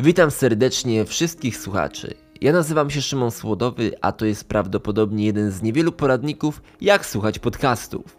Witam serdecznie wszystkich słuchaczy. Ja nazywam się Szymon Słodowy, a to jest prawdopodobnie jeden z niewielu poradników, jak słuchać podcastów.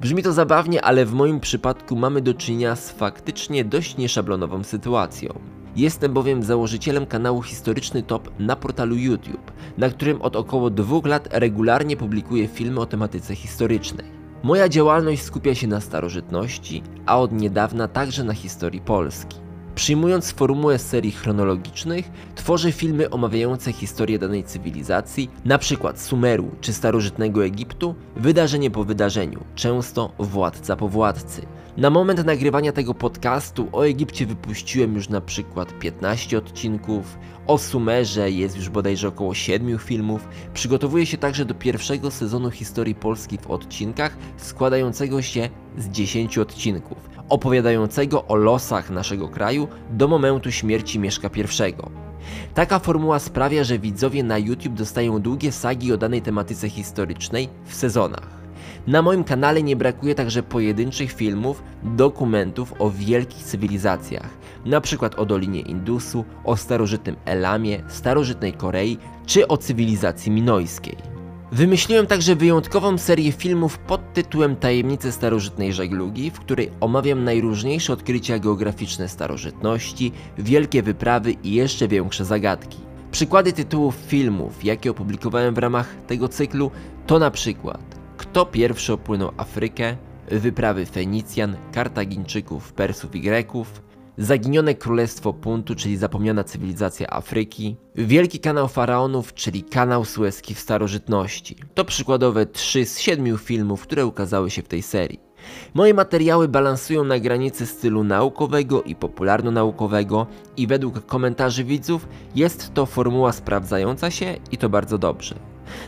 Brzmi to zabawnie, ale w moim przypadku mamy do czynienia z faktycznie dość nieszablonową sytuacją. Jestem bowiem założycielem kanału Historyczny Top na portalu YouTube, na którym od około dwóch lat regularnie publikuję filmy o tematyce historycznej. Moja działalność skupia się na starożytności, a od niedawna także na historii Polski. Przyjmując formułę serii chronologicznych, tworzę filmy omawiające historię danej cywilizacji, np. Sumeru czy starożytnego Egiptu, wydarzenie po wydarzeniu, często władca po władcy. Na moment nagrywania tego podcastu o Egipcie wypuściłem już na przykład 15 odcinków, o Sumerze jest już bodajże około 7 filmów. Przygotowuję się także do pierwszego sezonu historii Polski w odcinkach, składającego się z 10 odcinków opowiadającego o losach naszego kraju do momentu śmierci Mieszka I. Taka formuła sprawia, że widzowie na YouTube dostają długie sagi o danej tematyce historycznej w sezonach. Na moim kanale nie brakuje także pojedynczych filmów, dokumentów o wielkich cywilizacjach, np. o Dolinie Indusu, o starożytnym Elamie, starożytnej Korei czy o cywilizacji minojskiej. Wymyśliłem także wyjątkową serię filmów pod tytułem Tajemnice starożytnej żeglugi, w której omawiam najróżniejsze odkrycia geograficzne starożytności, wielkie wyprawy i jeszcze większe zagadki. Przykłady tytułów filmów, jakie opublikowałem w ramach tego cyklu, to na przykład Kto pierwszy opłynął Afrykę, Wyprawy Fenicjan, Kartagińczyków, Persów i Greków, Zaginione Królestwo Puntu, czyli zapomniana cywilizacja Afryki, Wielki Kanał Faraonów, czyli Kanał Suezki w starożytności. To przykładowe trzy z siedmiu filmów, które ukazały się w tej serii. Moje materiały balansują na granicy stylu naukowego i popularno-naukowego i według komentarzy widzów jest to formuła sprawdzająca się i to bardzo dobrze.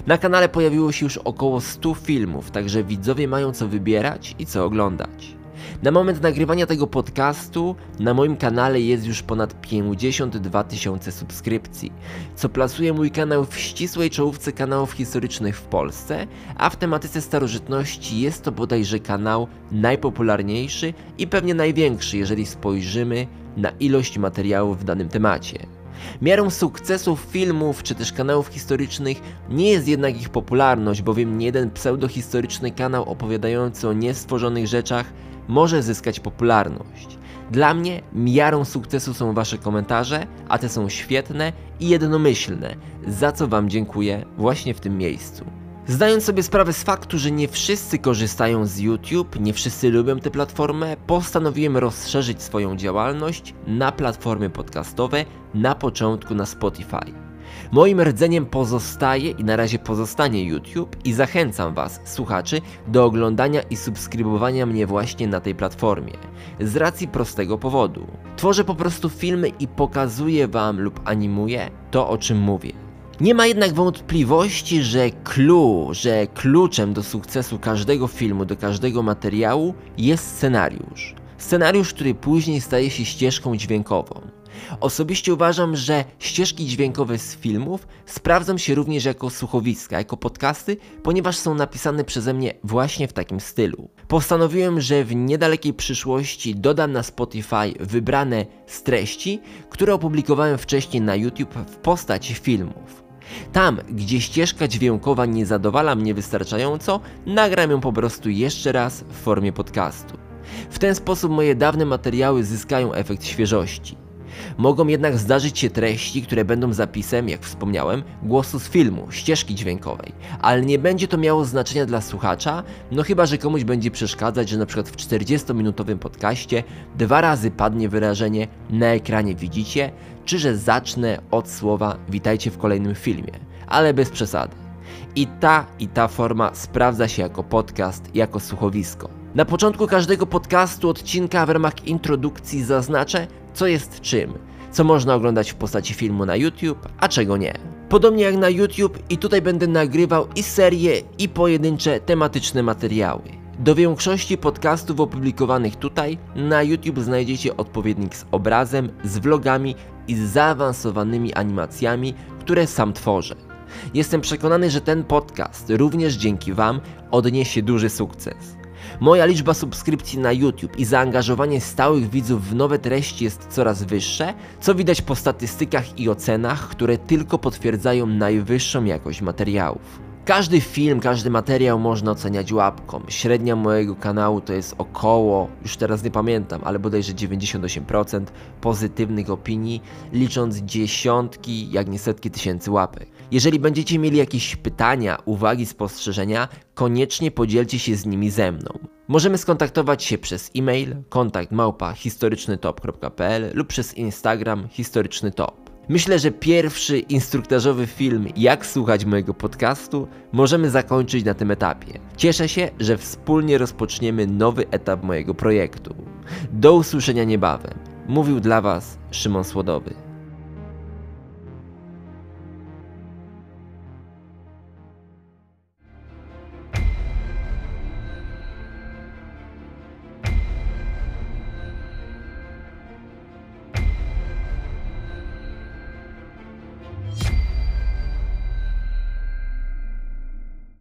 Na kanale pojawiło się już około 100 filmów, także widzowie mają co wybierać i co oglądać. Na moment nagrywania tego podcastu na moim kanale jest już ponad 52 tysiące subskrypcji, co plasuje mój kanał w ścisłej czołówce kanałów historycznych w Polsce, a w tematyce starożytności jest to bodajże kanał najpopularniejszy i pewnie największy, jeżeli spojrzymy na ilość materiałów w danym temacie. Miarą sukcesów filmów czy też kanałów historycznych nie jest jednak ich popularność, bowiem niejeden pseudohistoryczny kanał opowiadający o niestworzonych rzeczach może zyskać popularność. Dla mnie miarą sukcesu są Wasze komentarze, a te są świetne i jednomyślne, za co Wam dziękuję właśnie w tym miejscu. Zdając sobie sprawę z faktu, że nie wszyscy korzystają z YouTube, nie wszyscy lubią tę platformę, postanowiłem rozszerzyć swoją działalność na platformy podcastowe, na początku na Spotify. Moim rdzeniem pozostaje i na razie pozostanie YouTube i zachęcam Was, słuchaczy, do oglądania i subskrybowania mnie właśnie na tej platformie. Z racji prostego powodu. Tworzę po prostu filmy i pokazuję Wam lub animuję to, o czym mówię. Nie ma jednak wątpliwości, że clue, że kluczem do sukcesu każdego filmu, do każdego materiału jest scenariusz. Scenariusz, który później staje się ścieżką dźwiękową. Osobiście uważam, że ścieżki dźwiękowe z filmów sprawdzą się również jako słuchowiska, jako podcasty, ponieważ są napisane przeze mnie właśnie w takim stylu. Postanowiłem, że w niedalekiej przyszłości dodam na Spotify wybrane z treści, które opublikowałem wcześniej na YouTube w postaci filmów. Tam, gdzie ścieżka dźwiękowa nie zadowala mnie wystarczająco, nagram ją po prostu jeszcze raz w formie podcastu. W ten sposób moje dawne materiały zyskają efekt świeżości. Mogą jednak zdarzyć się treści, które będą zapisem, jak wspomniałem, głosu z filmu, ścieżki dźwiękowej, ale nie będzie to miało znaczenia dla słuchacza, no chyba, że komuś będzie przeszkadzać, że na przykład w 40-minutowym podcaście dwa razy padnie wyrażenie na ekranie widzicie, czy że zacznę od słowa witajcie w kolejnym filmie, ale bez przesady. I ta i ta forma sprawdza się jako podcast, jako słuchowisko. Na początku każdego podcastu, odcinka w ramach introdukcji zaznaczę, co jest czym, co można oglądać w postaci filmu na YouTube, a czego nie. Podobnie jak na YouTube i tutaj będę nagrywał i serie, i pojedyncze tematyczne materiały. Do większości podcastów opublikowanych tutaj na YouTube znajdziecie odpowiednik z obrazem, z vlogami i z zaawansowanymi animacjami, które sam tworzę. Jestem przekonany, że ten podcast również dzięki Wam odniesie duży sukces. Moja liczba subskrypcji na YouTube i zaangażowanie stałych widzów w nowe treści jest coraz wyższe, co widać po statystykach i ocenach, które tylko potwierdzają najwyższą jakość materiałów. Każdy film, każdy materiał można oceniać łapką. Średnia mojego kanału to jest około, już teraz nie pamiętam, ale bodajże 98% pozytywnych opinii, licząc dziesiątki, jak nie setki tysięcy łapek. Jeżeli będziecie mieli jakieś pytania, uwagi, spostrzeżenia, koniecznie podzielcie się z nimi ze mną. Możemy skontaktować się przez e-mail kontakt małpa historycznytop.pl lub przez Instagram historycznytop. Myślę, że pierwszy instruktażowy film, jak słuchać mojego podcastu, możemy zakończyć na tym etapie. Cieszę się, że wspólnie rozpoczniemy nowy etap mojego projektu. Do usłyszenia niebawem. Mówił dla Was Szymon Słodowy.